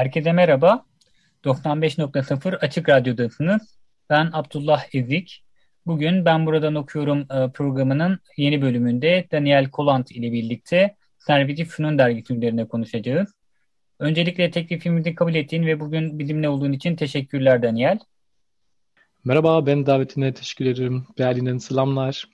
Herkese merhaba. 95.0 Açık Radyo'dasınız. Ben Abdullah Ezik. Bugün Ben Buradan Okuyorum e, programının yeni bölümünde Daniel Kolant ile birlikte Serveti Fünun dergisi üzerine konuşacağız. Öncelikle teklifimizi kabul ettiğin ve bugün bizimle olduğun için teşekkürler Daniel. Merhaba, ben davetine teşekkür ederim. Berlin'den selamlar.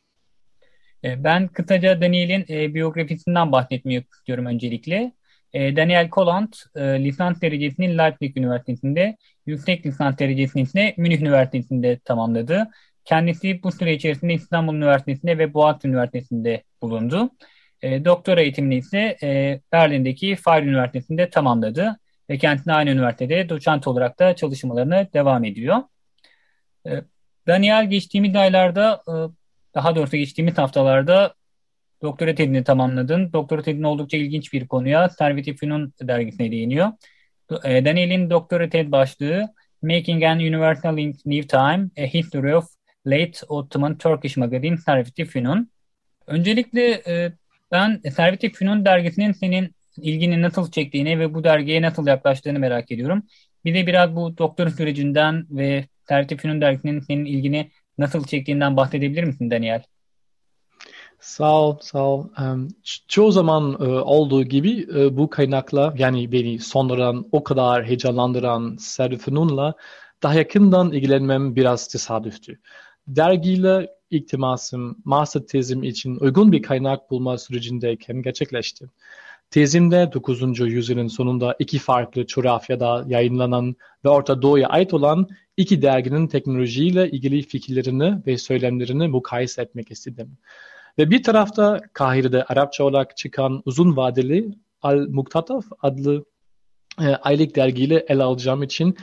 E, ben kısaca Daniel'in e, biyografisinden bahsetmeyi istiyorum öncelikle. E, Daniel Kolant e, lisans derecesini Leipzig Üniversitesi'nde, yüksek lisans derecesini ise Münih Üniversitesi'nde tamamladı. Kendisi bu süre içerisinde İstanbul Üniversitesi'nde ve Boğaziçi Üniversitesi'nde bulundu. E, doktora eğitimini ise e, Berlin'deki Fahir Üniversitesi'nde tamamladı ve kendisine aynı üniversitede doçent olarak da çalışmalarını devam ediyor. E, Daniel geçtiğimiz aylarda, e, daha doğrusu geçtiğimiz haftalarda doktora tezini tamamladın. Doktora tezin oldukça ilginç bir konuya Servet-i Fünun dergisine değiniyor. E, Daniel'in doktora tez başlığı Making an Universal in New Time, A History of Late Ottoman Turkish Magazine Servet-i Fünun. Öncelikle e, ben Servet-i Fünun dergisinin senin ilgini nasıl çektiğini ve bu dergiye nasıl yaklaştığını merak ediyorum. Bir de biraz bu doktora sürecinden ve Servet-i Fünun dergisinin senin ilgini nasıl çektiğinden bahsedebilir misin Daniel? Sağ ol, sağ ol. Çoğu zaman e, olduğu gibi e, bu kaynakla yani beni sonradan o kadar heyecanlandıran Servet Fünun'la daha yakından ilgilenmem biraz tesadüftü dergiyle ilk temasım master tezim için uygun bir kaynak bulma sürecindeyken gerçekleşti. Tezimde 9. yüzyılın sonunda iki farklı coğrafyada yayınlanan ve Orta Doğu'ya ait olan iki derginin teknolojiyle ilgili fikirlerini ve söylemlerini mukayese etmek istedim. Ve bir tarafta Kahire'de Arapça olarak çıkan uzun vadeli Al-Muktataf adlı e, aylık dergiyle ele alacağım için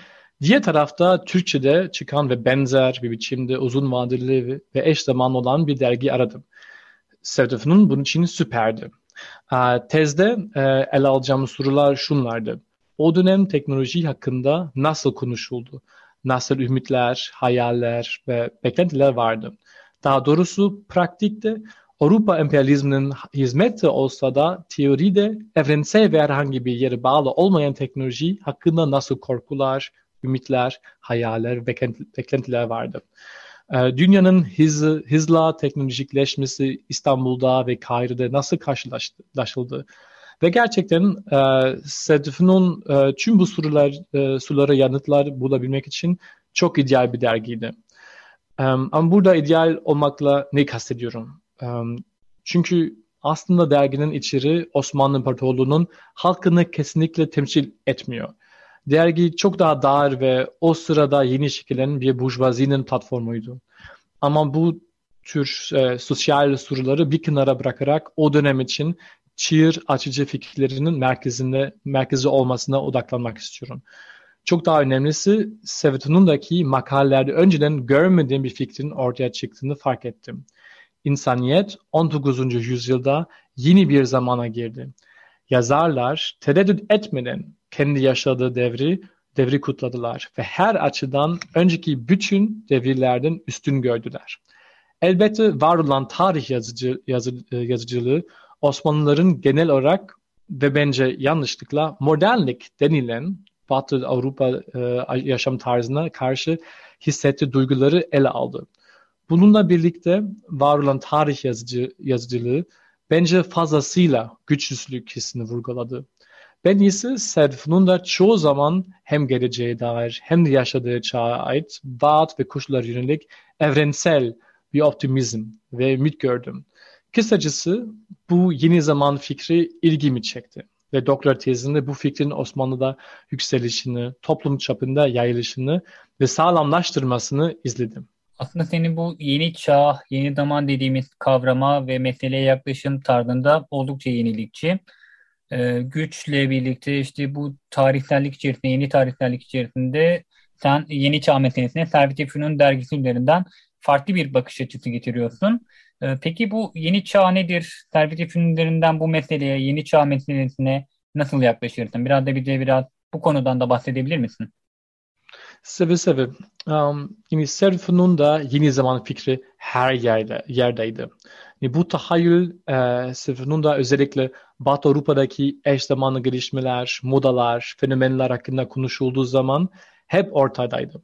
Diğer tarafta Türkçe'de çıkan ve benzer bir biçimde uzun vadeli ve eş zamanlı olan bir dergi aradım. Sevdefin'in bunun için süperdi. Tezde e, ele alacağımız sorular şunlardı. O dönem teknoloji hakkında nasıl konuşuldu? Nasıl ümitler, hayaller ve beklentiler vardı? Daha doğrusu pratikte Avrupa emperyalizminin hizmeti olsa da teoride evrensel ve herhangi bir yere bağlı olmayan teknoloji hakkında nasıl korkular, ümitler, hayaller, beklentiler vardı. Ee, dünyanın hızı, hızla teknolojikleşmesi İstanbul'da ve Kahire'de nasıl karşılaşıldı? Ve gerçekten e, Sedef'in e, tüm bu sorular, e, sorulara yanıtlar bulabilmek için çok ideal bir dergiydi. Um, ama burada ideal olmakla ne kastediyorum? Çünkü aslında derginin içeri Osmanlı İmparatorluğu'nun halkını kesinlikle temsil etmiyor. Dergi çok daha dar ve o sırada yeni şekillenen bir burjuvazinin platformuydu. Ama bu tür e, sosyal soruları bir kenara bırakarak o dönem için çığır açıcı fikirlerinin merkezinde merkezi olmasına odaklanmak istiyorum. Çok daha önemlisi Sevetun'undaki makalelerde önceden görmediğim bir fikrin ortaya çıktığını fark ettim. İnsaniyet 19. yüzyılda yeni bir zamana girdi. Yazarlar tereddüt etmeden kendi yaşadığı devri devri kutladılar ve her açıdan önceki bütün devirlerden üstün gördüler. Elbette var olan tarih yazıcı, yazı, e, yazıcılığı Osmanlıların genel olarak ve bence yanlışlıkla modernlik denilen Batı Avrupa e, yaşam tarzına karşı hissettiği duyguları ele aldı. Bununla birlikte var olan tarih yazıcı, yazıcılığı bence fazlasıyla güçsüzlük hissini vurguladı. Ben ise Serfun'un da çoğu zaman hem geleceğe dair hem de yaşadığı çağa ait vaat ve koşullar yönelik evrensel bir optimizm ve ümit gördüm. Kısacası bu yeni zaman fikri ilgimi çekti ve doktor tezinde bu fikrin Osmanlı'da yükselişini, toplum çapında yayılışını ve sağlamlaştırmasını izledim. Aslında senin bu yeni çağ, yeni zaman dediğimiz kavrama ve meseleye yaklaşım tarzında oldukça yenilikçi. Ee, güçle birlikte işte bu tarihsellik içerisinde, yeni tarihsellik içerisinde sen yeni çağ meselesine Servet Fünun dergisi üzerinden farklı bir bakış açısı getiriyorsun. Ee, peki bu yeni çağ nedir? Servet Fünun'lerinden bu meseleye, yeni çağ meselesine nasıl yaklaşırsın? Biraz da bize biraz bu konudan da bahsedebilir misin? Seve seve. Um, yani Serfun'un da yeni zaman fikri her yerde, yerdeydi. Yani bu tahayyül e, Serfun'un da özellikle Batı Avrupa'daki eş zamanlı gelişmeler, modalar, fenomenler hakkında konuşulduğu zaman hep ortadaydı.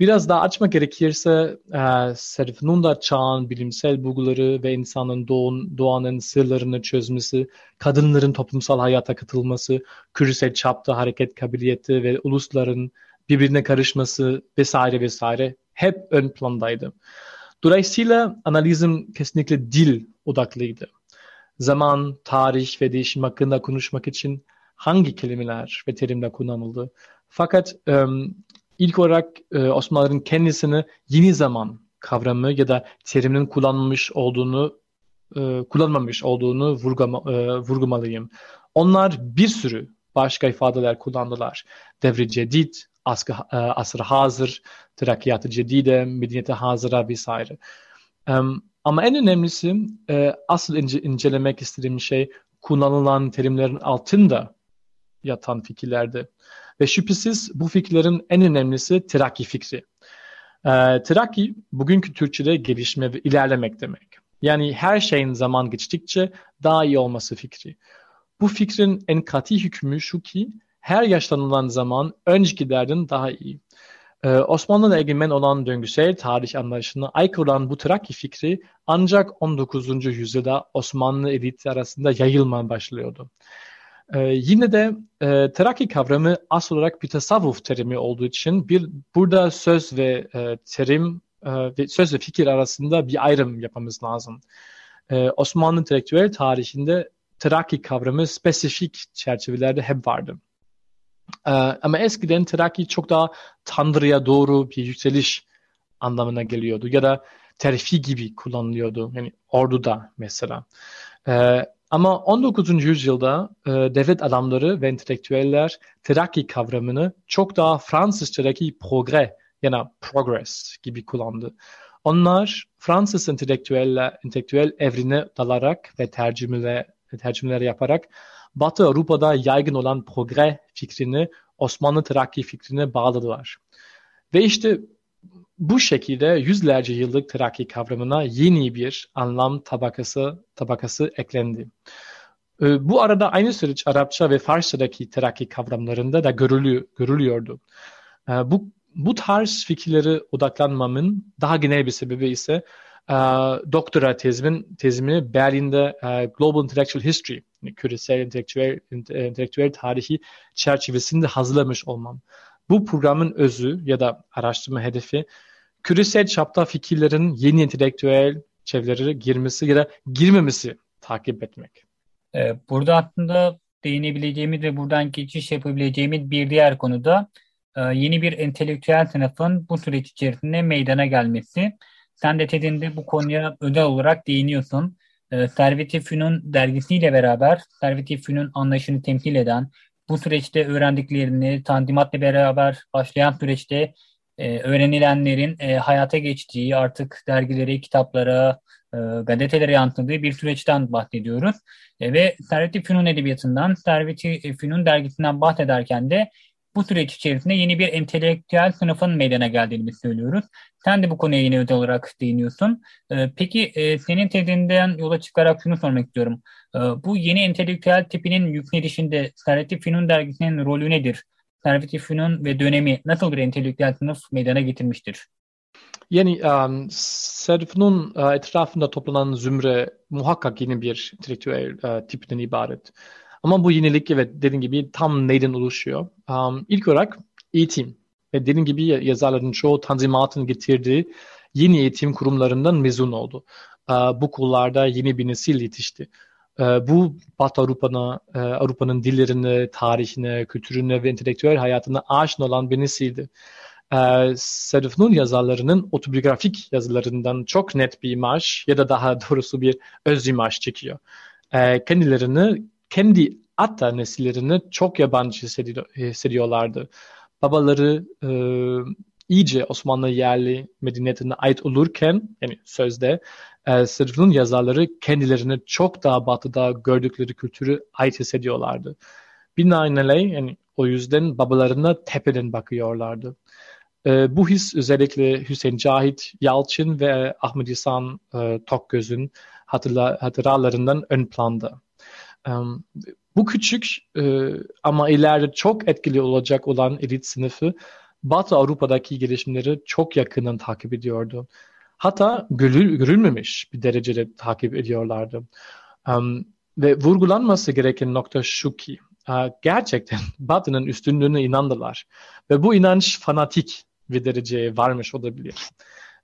Biraz daha açmak gerekirse e, Serfun'un da çağın bilimsel bulguları ve insanın doğun, doğanın sırlarını çözmesi, kadınların toplumsal hayata katılması, küresel çapta hareket kabiliyeti ve ulusların birbirine karışması vesaire vesaire hep ön plandaydı. Dolayısıyla analizim kesinlikle dil odaklıydı. Zaman, tarih ve değişim hakkında konuşmak için hangi kelimeler ve terimler kullanıldı? Fakat ilk olarak e, Osmanlıların kendisini yeni zaman kavramı ya da terimin kullanılmış olduğunu e, kullanmamış olduğunu vurgama, e, vurgumalıyım. Onlar bir sürü başka ifadeler kullandılar. Devri cedid, asr, e, asr hazır, terakkiyat-ı cedide, medeniyete hazıra vesaire. Um, ama en önemlisi e, asıl ince, incelemek istediğim şey kullanılan terimlerin altında yatan fikirlerdi. Ve şüphesiz bu fikirlerin en önemlisi terakki fikri. E, bugünkü Türkçe'de gelişme ve ilerlemek demek. Yani her şeyin zaman geçtikçe daha iyi olması fikri. Bu fikrin en katı hükmü şu ki her yaşlanılan zaman öncekilerden daha iyi. Ee, Osmanlı'da egemen olan döngüsel tarih anlayışına aykırı olan bu Trakki fikri ancak 19. yüzyılda Osmanlı eliti arasında yayılmaya başlıyordu. Ee, yine de e, Trakki kavramı asıl olarak bir tasavvuf terimi olduğu için bir burada söz ve e, terim e, ve söz ve fikir arasında bir ayrım yapmamız lazım. E, Osmanlı entelektüel tarihinde Trakki kavramı spesifik çerçevelerde hep vardı. Ee, ama eskiden Teraki çok daha Tanrı'ya doğru bir yükseliş anlamına geliyordu. Ya da terfi gibi kullanılıyordu. Yani orduda mesela. Ee, ama 19. yüzyılda e, devlet adamları ve entelektüeller Teraki kavramını çok daha Fransızcadaki progre yani progress gibi kullandı. Onlar Fransız entelektüel, entelektüel evrine dalarak ve tercümeler, tercümeler yaparak Batı Avrupa'da yaygın olan progre fikrini Osmanlı Terakki fikrine bağladılar. Ve işte bu şekilde yüzlerce yıllık Terakki kavramına yeni bir anlam tabakası tabakası eklendi. Ee, bu arada aynı süreç Arapça ve Farsçadaki Terakki kavramlarında da görülüyor, görülüyordu. Ee, bu, bu tarz fikirleri odaklanmamın daha genel bir sebebi ise doktora tezimin, tezimi Berlin'de e, Global Intellectual History, yani küresel entelektüel, entelektüel tarihi çerçevesinde hazırlamış olmam. Bu programın özü ya da araştırma hedefi küresel çapta fikirlerin yeni entelektüel çevrelere girmesi ya da girmemesi takip etmek. Ee, burada aslında değinebileceğimiz ve buradan geçiş yapabileceğimiz bir diğer konuda e, yeni bir entelektüel sınıfın bu süreç içerisinde meydana gelmesi. Sen de TED'inde bu konuya özel olarak değiniyorsun. E, Servet-i Fünun dergisiyle beraber Servet-i Fünun anlayışını temsil eden, bu süreçte öğrendiklerini Tanzimat'la beraber başlayan süreçte e, öğrenilenlerin e, hayata geçtiği, artık dergilere, kitaplara, e, gazetelere yansıdığı bir süreçten bahsediyoruz. E, ve Servet-i Fünun edebiyatından, Servet-i Fünun dergisinden bahsederken de bu süreç içerisinde yeni bir entelektüel sınıfın meydana geldiğini söylüyoruz. Sen de bu konuya yine özel olarak değiniyorsun. Ee, peki e, senin tezinden yola çıkarak şunu sormak istiyorum. Ee, bu yeni entelektüel tipinin yükselişinde Servet-i Fünun dergisinin rolü nedir? Servet-i Fünun ve dönemi nasıl bir entelektüel sınıf meydana getirmiştir? Yani um, Servet-i uh, etrafında toplanan zümre muhakkak yeni bir entelektüel uh, tipten ibaret. Ama bu yenilik evet dediğim gibi tam neyden oluşuyor? Um, ilk olarak eğitim. Ve dediğim gibi yazarların çoğu Tanzimat'ın getirdiği yeni eğitim kurumlarından mezun oldu. Uh, bu kullarda yeni bir nesil yetişti. Uh, bu Batı Avrupa'na, uh, Avrupa'nın dillerine, tarihine, kültürüne ve entelektüel hayatına aşina olan bir nesildi. Sedef Nun yazarlarının otobiyografik yazılarından çok net bir imaj ya da daha doğrusu bir öz imaj çekiyor. E, kendilerini, kendi hatta nesillerini çok yabancı hissediyorlardı. Babaları e, iyice Osmanlı yerli medeniyetine ait olurken yani sözde e, Sırf'ın yazarları kendilerini çok daha batıda gördükleri kültürü ait hissediyorlardı. Binaenaleyh yani o yüzden babalarına tepeden bakıyorlardı. E, bu his özellikle Hüseyin Cahit Yalçın ve Ahmet İhsan e, Tokgöz'ün hatırla, hatıralarından ön planda. Bu küçük e, ama ileride çok etkili olacak olan elit sınıfı Batı Avrupa'daki gelişimleri çok yakından takip ediyordu. Hatta görül, görülmemiş bir derecede takip ediyorlardı. Ve vurgulanması gereken nokta şu ki uh, gerçekten Batı'nın üstünlüğüne inandılar. Ve bu inanç fanatik bir dereceye varmış olabilir.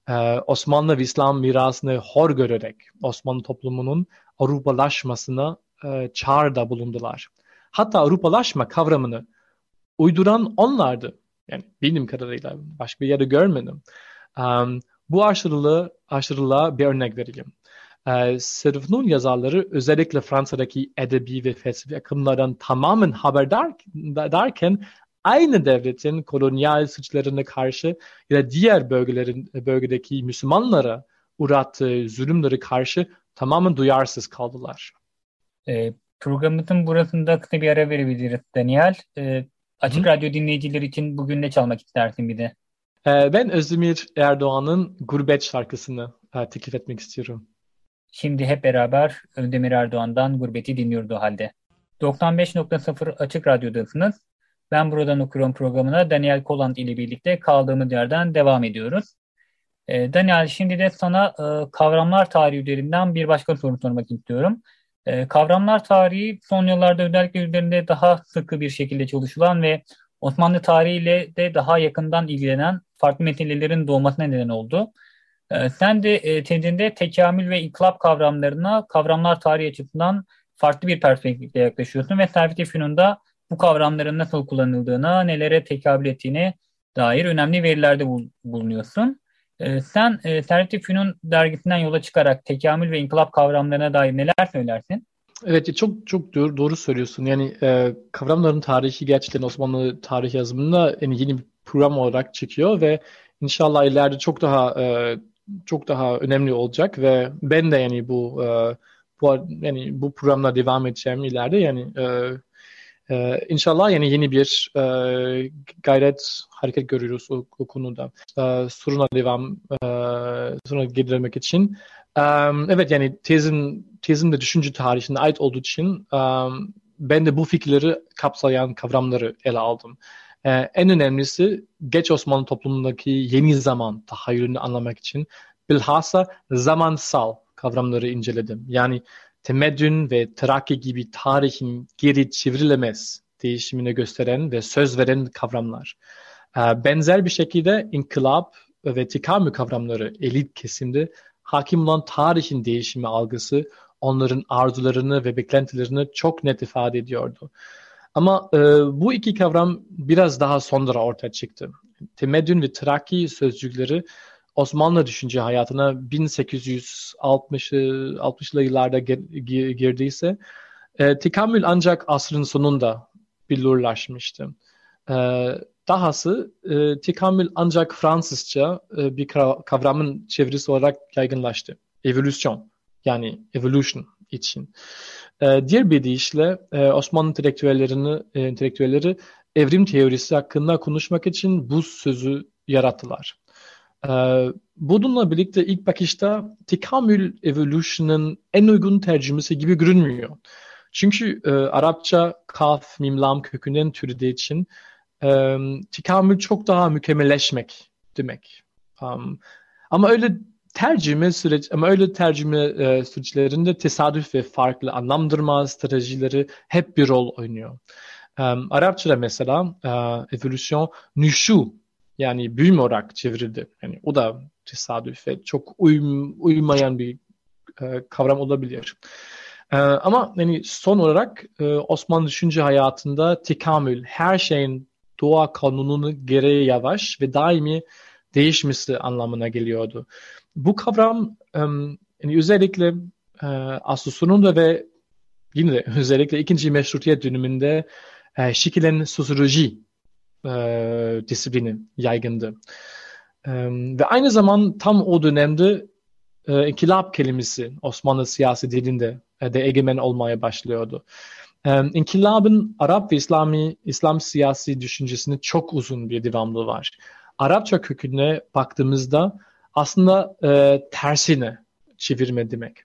Ee, Osmanlı ve İslam mirasını hor görerek Osmanlı toplumunun Avrupalaşmasına e, çağrıda bulundular. Hatta Avrupalaşma kavramını uyduran onlardı. Yani benim kadarıyla başka bir yerde görmedim. Um, bu aşırılığı, aşırılığa bir örnek vereyim. Ee, Sırfnun yazarları özellikle Fransa'daki edebi ve felsefi akımlardan tamamen haberdar derken aynı devletin kolonyal suçlarına karşı ya da diğer bölgelerin bölgedeki Müslümanlara uğrattığı zulümleri karşı tamamen duyarsız kaldılar. E, programımızın burasında kısa bir ara verebiliriz Daniel. E, açık Hı. Radyo dinleyicileri için bugün ne çalmak istersin bir de? E, ben Özdemir Erdoğan'ın Gurbet şarkısını e, teklif etmek istiyorum. Şimdi hep beraber Özdemir Erdoğan'dan Gurbet'i dinliyordu halde. 95.0 Açık Radyo'dasınız. Ben buradan okuyorum programına Daniel Koland ile birlikte kaldığımız yerden devam ediyoruz. E, Daniel şimdi de sana e, kavramlar tarihi üzerinden bir başka soru sormak istiyorum. E, kavramlar tarihi son yıllarda özellikle üzerinde daha sıkı bir şekilde çalışılan ve Osmanlı tarihiyle de daha yakından ilgilenen farklı metinlerin doğmasına neden oldu. E, sen de e, tezinde tekamül ve inkılap kavramlarına kavramlar tarihi açısından farklı bir perspektifle yaklaşıyorsun ve Servet-i bu kavramların nasıl kullanıldığına, nelere tekabül ettiğine dair önemli verilerde bul- bulunuyorsun. E, sen e, Servet Fünun dergisinden yola çıkarak tekamül ve inkılap kavramlarına dair neler söylersin? Evet çok çok doğru, doğru söylüyorsun. Yani e, kavramların tarihi gerçekten Osmanlı tarih yazımında yani yeni bir program olarak çıkıyor ve inşallah ileride çok daha e, çok daha önemli olacak ve ben de yani bu e, bu yani bu programla devam edeceğim ileride yani e, ee, inşallah yani yeni bir e, gayret hareket görüyoruz o, o konuda. E, soruna devam, e, soruna geri için. E, evet yani tezin, tezin de düşünce tarihine ait olduğu için e, ben de bu fikirleri kapsayan kavramları ele aldım. E, en önemlisi geç Osmanlı toplumundaki yeni zaman tahayyülünü anlamak için bilhassa zamansal kavramları inceledim. Yani temeddün ve Trakya gibi tarihin geri çevrilemez değişimini gösteren ve söz veren kavramlar. Ee, benzer bir şekilde inkılap ve tikamü kavramları elit kesimde hakim olan tarihin değişimi algısı onların arzularını ve beklentilerini çok net ifade ediyordu. Ama e, bu iki kavram biraz daha sonra ortaya çıktı. Temeddün ve Traki sözcükleri Osmanlı düşünce hayatına 1860'lı 60'lı yıllarda gir, girdiyse e, tekamül ancak asrın sonunda billurlaşmıştı. E, dahası e, tekamül ancak Fransızca e, bir kavramın çevirisi olarak yaygınlaştı. Evolüsyon yani evolution için. E, diğer bir deyişle e, Osmanlı entelektüellerini, e, entelektüelleri evrim teorisi hakkında konuşmak için bu sözü yarattılar. Ee, bununla birlikte ilk bakışta tekamül evolution'ın en uygun tercümesi gibi görünmüyor. Çünkü e, Arapça kaf, mimlam kökünden türediği için e, tekamül çok daha mükemmelleşmek demek. Um, ama öyle tercüme süreç ama öyle tercüme e, süreçlerinde tesadüf ve farklı anlamdırma stratejileri hep bir rol oynuyor. Um, Arapçada mesela e, evolüsyon nüşu yani büyüme olarak çevrildi. Yani o da tesadüf ve çok uyum, uymayan bir e, kavram olabilir. E, ama yani son olarak e, Osmanlı düşünce hayatında tekamül, her şeyin doğa kanununu gereği yavaş ve daimi değişmesi anlamına geliyordu. Bu kavram yani özellikle e, Asus'un ve yine de özellikle ikinci meşrutiyet döneminde e, şekillenen sosyoloji e, disiplini yaygındı. E, ve aynı zaman tam o dönemde e, inkılap kelimesi Osmanlı siyasi dilinde e, de egemen olmaya başlıyordu. E, inkılabın Arap ve İslami İslam siyasi düşüncesinin çok uzun bir devamlı var. Arapça köküne baktığımızda aslında e, tersine çevirme demek.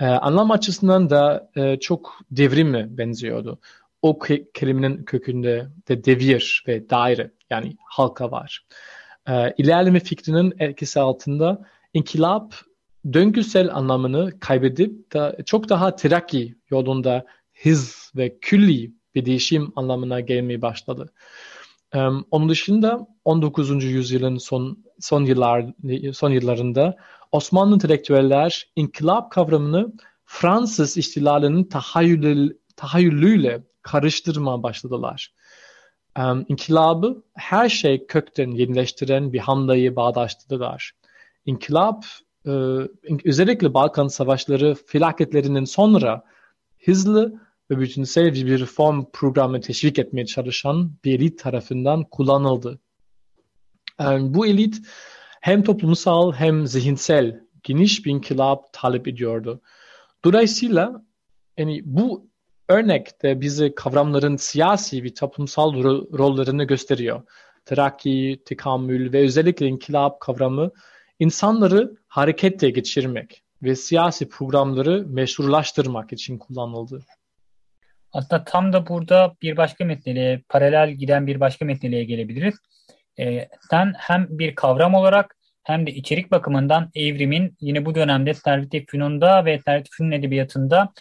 E, anlam açısından da e, çok devrime benziyordu. O ke- kelimenin kökünde de devir ve daire yani halka var. E, ilerleme fikrinin etkisi altında inkılap döngüsel anlamını kaybedip da çok daha terakki yolunda hız ve külli bir değişim anlamına gelmeye başladı. Um, onun dışında 19. yüzyılın son son yıllar son yıllarında Osmanlı entelektüeller inkılap kavramını Fransız ihtilalinin tahayyül, tahayyülüyle karıştırma başladılar. Um, inkılabı her şey kökten yenileştiren bir hamleyi bağdaştırdılar. İnkılap e, özellikle Balkan Savaşları felaketlerinin sonra hızlı ve bütünsel bir reform programı teşvik etmeye çalışan bir elit tarafından kullanıldı. Yani bu elit hem toplumsal hem zihinsel geniş bir inkılap talep ediyordu. Dolayısıyla yani bu örnek de bize kavramların siyasi ve toplumsal ro- rollerini gösteriyor. Terakki, tekamül ve özellikle inkılap kavramı insanları harekette geçirmek ve siyasi programları meşrulaştırmak için kullanıldı. Aslında tam da burada bir başka meseleye, paralel giden bir başka meseleye gelebiliriz. Ee, sen hem bir kavram olarak hem de içerik bakımından evrimin yine bu dönemde Servet-i Fünun'da ve Servet-i Fünun edebiyatında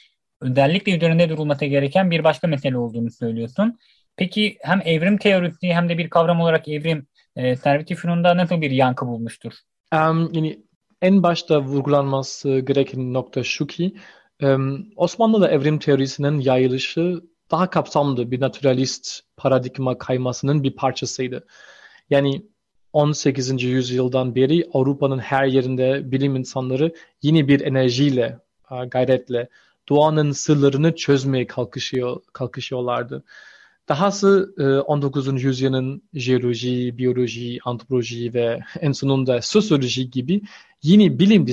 özellikle üzerinde durulması gereken bir başka mesele olduğunu söylüyorsun. Peki hem evrim teorisi hem de bir kavram olarak evrim e, Servet-i Fünun'da nasıl bir yankı bulmuştur? Um, yani en başta vurgulanması gereken nokta şu ki um, Osmanlı'da evrim teorisinin yayılışı daha kapsamlı bir naturalist paradigma kaymasının bir parçasıydı. Yani 18. yüzyıldan beri Avrupa'nın her yerinde bilim insanları yeni bir enerjiyle, gayretle doğanın sırlarını çözmeye kalkışıyor, kalkışıyorlardı. Dahası 19. E, yüzyılın jeoloji, biyoloji, antropoloji ve en sonunda sosyoloji gibi yeni bilim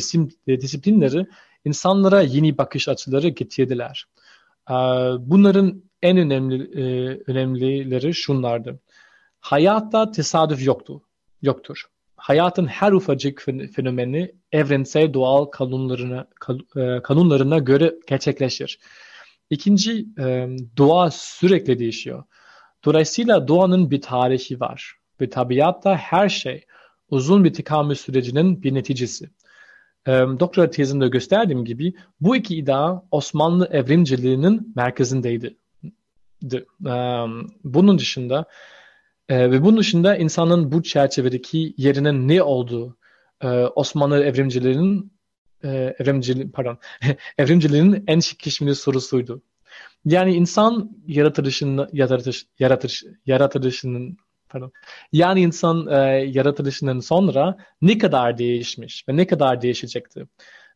disiplinleri insanlara yeni bakış açıları getirdiler. E, bunların en önemli e, önemlileri şunlardı. Hayatta tesadüf yoktu, yoktur. Hayatın her ufacık fenomeni evrensel doğal kanunlarına kanunlarına göre gerçekleşir. İkinci, e, doğa sürekli değişiyor. Dolayısıyla doğanın bir tarihi var ve tabiatta her şey uzun bir tekamül sürecinin bir neticesi. E, doktora tezimde gösterdiğim gibi bu iki iddia Osmanlı evrimciliğinin merkezindeydi. De, e, bunun dışında e, ve bunun dışında insanın bu çerçevedeki yerinin ne olduğu e, Osmanlı evrimciliğinin e, evrimciliğin pardon evrimciliğin en şıkkışmili sorusuydu. Yani insan yaratılışının yaratış yaratış yaratılışının pardon. Yani insan e, yaratılışının sonra ne kadar değişmiş ve ne kadar değişecekti.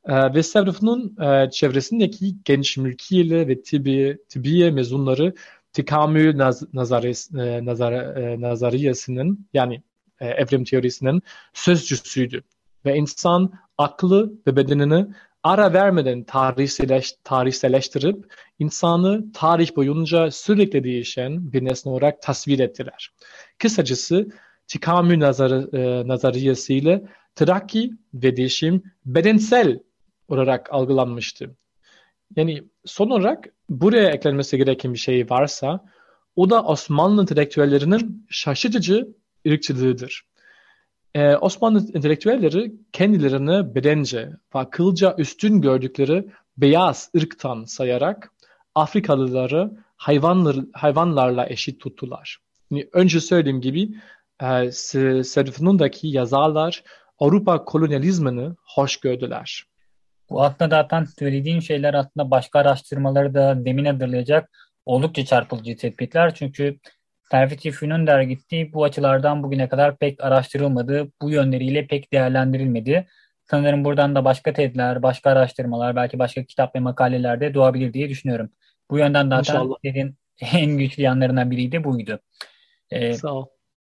E, ve Sevrif'in e, çevresindeki genç mülkiyeli ve tibi, tibiye mezunları tekamül naz, e, e, nazariyesinin yani e, evrim teorisinin sözcüsüydü. Ve insan aklı ve bedenini ara vermeden tarihseleş, tarihselleştirip insanı tarih boyunca sürekli değişen bir nesne olarak tasvir ettiler. Kısacası tekamül nazarı, e, nazariyesiyle terakki ve değişim bedensel olarak algılanmıştı. Yani son olarak buraya eklenmesi gereken bir şey varsa o da Osmanlı entelektüellerinin şaşırtıcı ırkçılığıdır. Ee, Osmanlı entelektüelleri kendilerini bedence ve akılca üstün gördükleri beyaz ırktan sayarak Afrikalıları hayvanlar, hayvanlarla eşit tuttular. Yani önce söylediğim gibi e, Serifnun'daki yazarlar Avrupa kolonyalizmini hoş gördüler. Bu aslında zaten söylediğin şeyler aslında başka araştırmaları da demin hazırlayacak oldukça çarpıcı tespitler. Çünkü Servet-i Fünun dergisi bu açılardan bugüne kadar pek araştırılmadı, bu yönleriyle pek değerlendirilmedi. Sanırım buradan da başka tezler, başka araştırmalar, belki başka kitap ve makaleler de doğabilir diye düşünüyorum. Bu yönden zaten senin en güçlü yanlarından biriydi buydu. Ee, Sağ ol.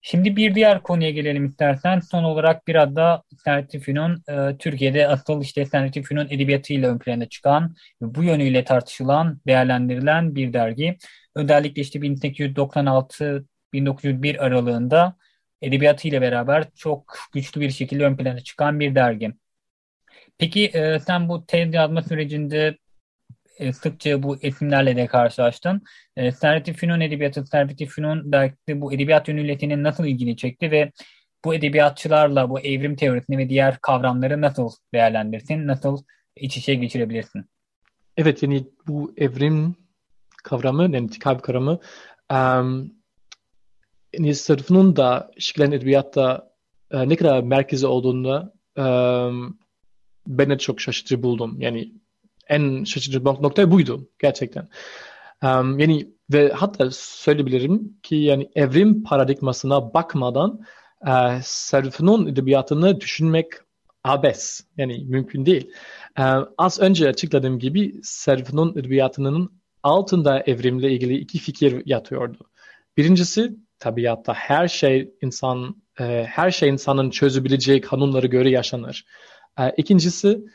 Şimdi bir diğer konuya gelelim istersen. Son olarak biraz da Sertifü'nün e, Türkiye'de asıl işte Sertifü'nün edebiyatıyla ön plana çıkan, bu yönüyle tartışılan, değerlendirilen bir dergi. Özellikle işte 1896-1901 aralığında edebiyatıyla beraber çok güçlü bir şekilde ön plana çıkan bir dergi. Peki e, sen bu tez yazma sürecinde e, sıkça bu isimlerle de karşılaştın. E, Servet-i Fünun Edebiyatı, Servet-i Fünun dergisi bu edebiyat yönüyle nasıl ilgini çekti ve bu edebiyatçılarla bu evrim teorisini ve diğer kavramları nasıl değerlendirsin, nasıl iç içe geçirebilirsin? Evet yani bu evrim kavramı, yani intikam kavramı um, yani sırfının da şeklen edebiyatta uh, ne kadar merkezi olduğunda um, ben de çok şaşırtıcı buldum. Yani en şaşırtıcı nokta buydu gerçekten. Um, yani ve hatta söyleyebilirim ki yani evrim paradigmasına bakmadan e, Serif'in edebiyatını düşünmek abes. Yani mümkün değil. E, az önce açıkladığım gibi Serif'in edebiyatının altında evrimle ilgili iki fikir yatıyordu. Birincisi tabiatta her şey insan e, her şey insanın çözebileceği kanunları göre yaşanır. E, ikincisi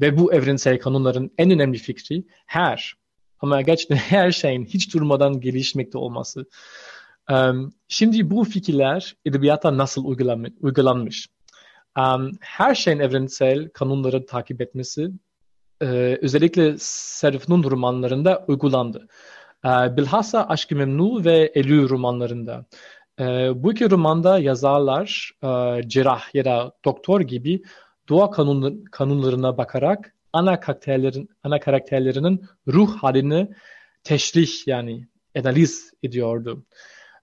ve bu evrensel kanunların en önemli fikri her ama gerçekten her şeyin hiç durmadan gelişmekte olması. Şimdi bu fikirler edebiyata nasıl uygulanmış? Her şeyin evrensel kanunları takip etmesi e, özellikle Serif'in romanlarında uygulandı. E, bilhassa Aşk-ı Memnu ve Elü romanlarında. E, bu iki romanda yazarlar e, cerrah ya da doktor gibi doğa kanun, kanunlarına bakarak ana karakterlerin ana karakterlerinin ruh halini teşrih yani analiz ediyordu.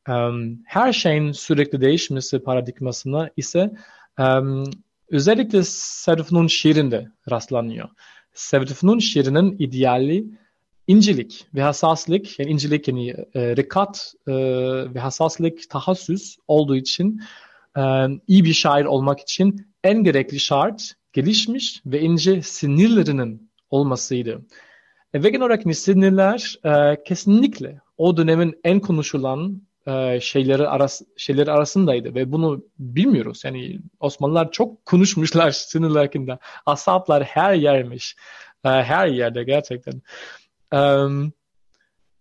Um, her şeyin sürekli değişmesi paradigmasına ise um, özellikle Serif'in şiirinde rastlanıyor. Serif'in şiirinin ideali incelik ve hassaslık, yani incelik yani e, rikat e, ve hassaslık tahassüs olduğu için e, iyi bir şair olmak için en gerekli şart gelişmiş ve ince sinirlerinin olmasıydı. E, ve genel olarak sinirler e, kesinlikle o dönemin en konuşulan e, şeyleri, aras, şeyleri arasındaydı ve bunu bilmiyoruz. Yani Osmanlılar çok konuşmuşlar sinirler hakkında. Asaplar her yermiş. E, her yerde gerçekten. Um,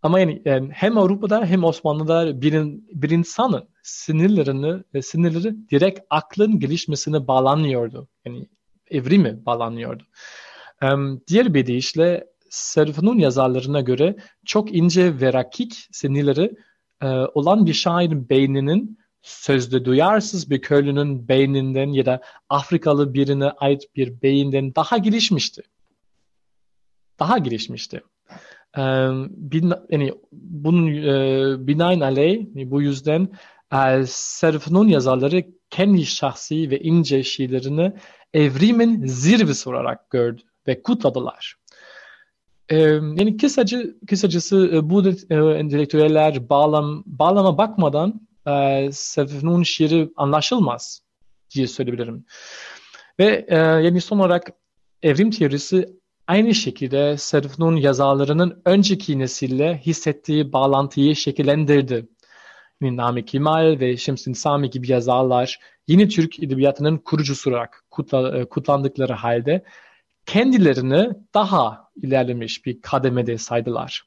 ama yani, yani hem Avrupa'da hem Osmanlı'da bir, bir insanın sinirlerini sinirleri direkt aklın gelişmesine bağlanıyordu. Yani evrimi bağlanıyordu. Um, diğer bir deyişle Serif'in yazarlarına göre çok ince ve rakik sinirleri e, olan bir şairin beyninin sözde duyarsız bir köylünün beyninden ya da Afrikalı birine ait bir beyinden daha gelişmişti. Daha gelişmişti. E, bin, yani bunun e, binaenaleyh bu yüzden e, Serif'in yazarları kendi şahsi ve ince şiirlerini evrimin zirvesi olarak gördü ve kutladılar. Ee, yani kısaca, kısacası e, bu e, entelektüeller bağlam, bağlama bakmadan e, Serif'in şiiri anlaşılmaz diye söyleyebilirim. Ve e, yani son olarak evrim teorisi aynı şekilde Serif'in yazarlarının önceki nesille hissettiği bağlantıyı şekillendirdi. Yani Nami Kemal ve Şemsin Sami gibi yazarlar yeni Türk edebiyatının kurucusu olarak kutla, e, kutlandıkları halde kendilerini daha ilerlemiş bir kademede saydılar.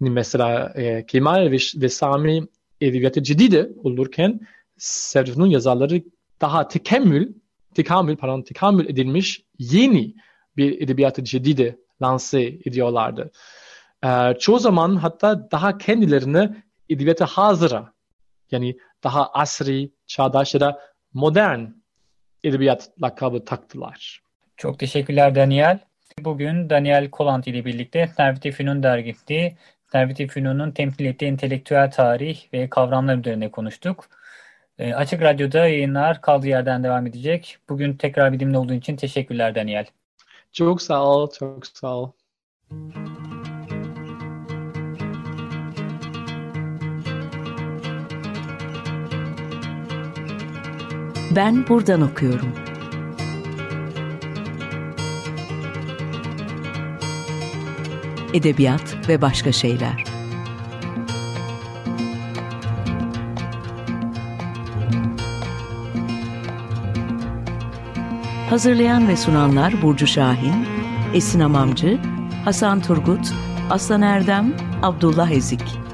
Yani mesela e, Kemal ve, ve Sami edebiyatı ciddi olurken Serif'in yazarları daha tekemmül, tekamül, pardon, tekamül edilmiş yeni bir edebiyatı ciddi lanse ediyorlardı. E, çoğu zaman hatta daha kendilerini edebiyata hazıra yani daha asri, çağdaş ya da modern edebiyat lakabı taktılar. Çok teşekkürler Daniel. Bugün Daniel Kolant ile birlikte Servet-i Fünun dergisi, Servet-i Fünun'un temsil ettiği entelektüel tarih ve kavramlar üzerine konuştuk. E, Açık Radyo'da yayınlar kaldığı yerden devam edecek. Bugün tekrar bizimle olduğun için teşekkürler Daniel. Çok sağ ol, çok sağ ol. Ben buradan okuyorum. Edebiyat ve başka şeyler. Hazırlayan ve sunanlar Burcu Şahin, Esin Amamcı, Hasan Turgut, Aslan Erdem, Abdullah Ezik.